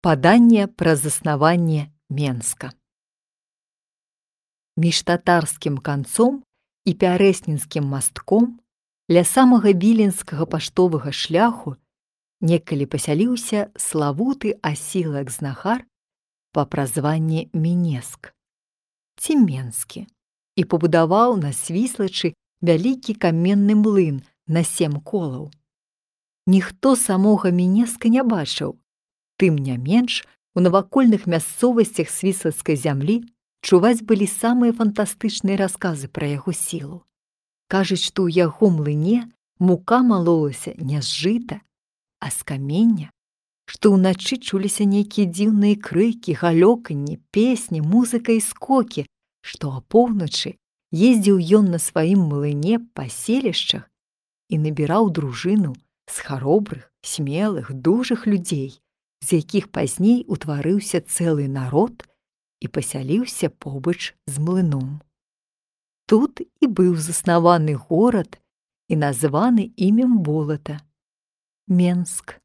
паданне пра заснаванне Менска. Між татарскім канцом і пярэснінскім мастком ля самага віленскага паштовага шляху некалі пасяліўся славуты асілак знахар па празванні Мінеск ці Менскі і пабудаваў на свіслачы вялікі каменны млын на сем колаў. Ніхто самога Мінеска не бачыў, Тым не менш, у навакольных мясцовасцях свіслацкай зямлі чуваць былі самыя фантастычныя расказы пра яго сілу. Кажуць, што ў яго млыне мука малолася не з жыта, а з камення, што ўначы чуліся нейкія дзіўныя крыкі, галёканні, песні, музыка і скокі, што апоўначы ездзіў ён на сваім млыне па селішчах і набіраў дружыну з харобрых, смелых, дужых людзей, з якіх пазней утварыўся цэлы народ і пасяліўся побач з млыном. Тут і быў заснаваны горад і названы імем болата Менск.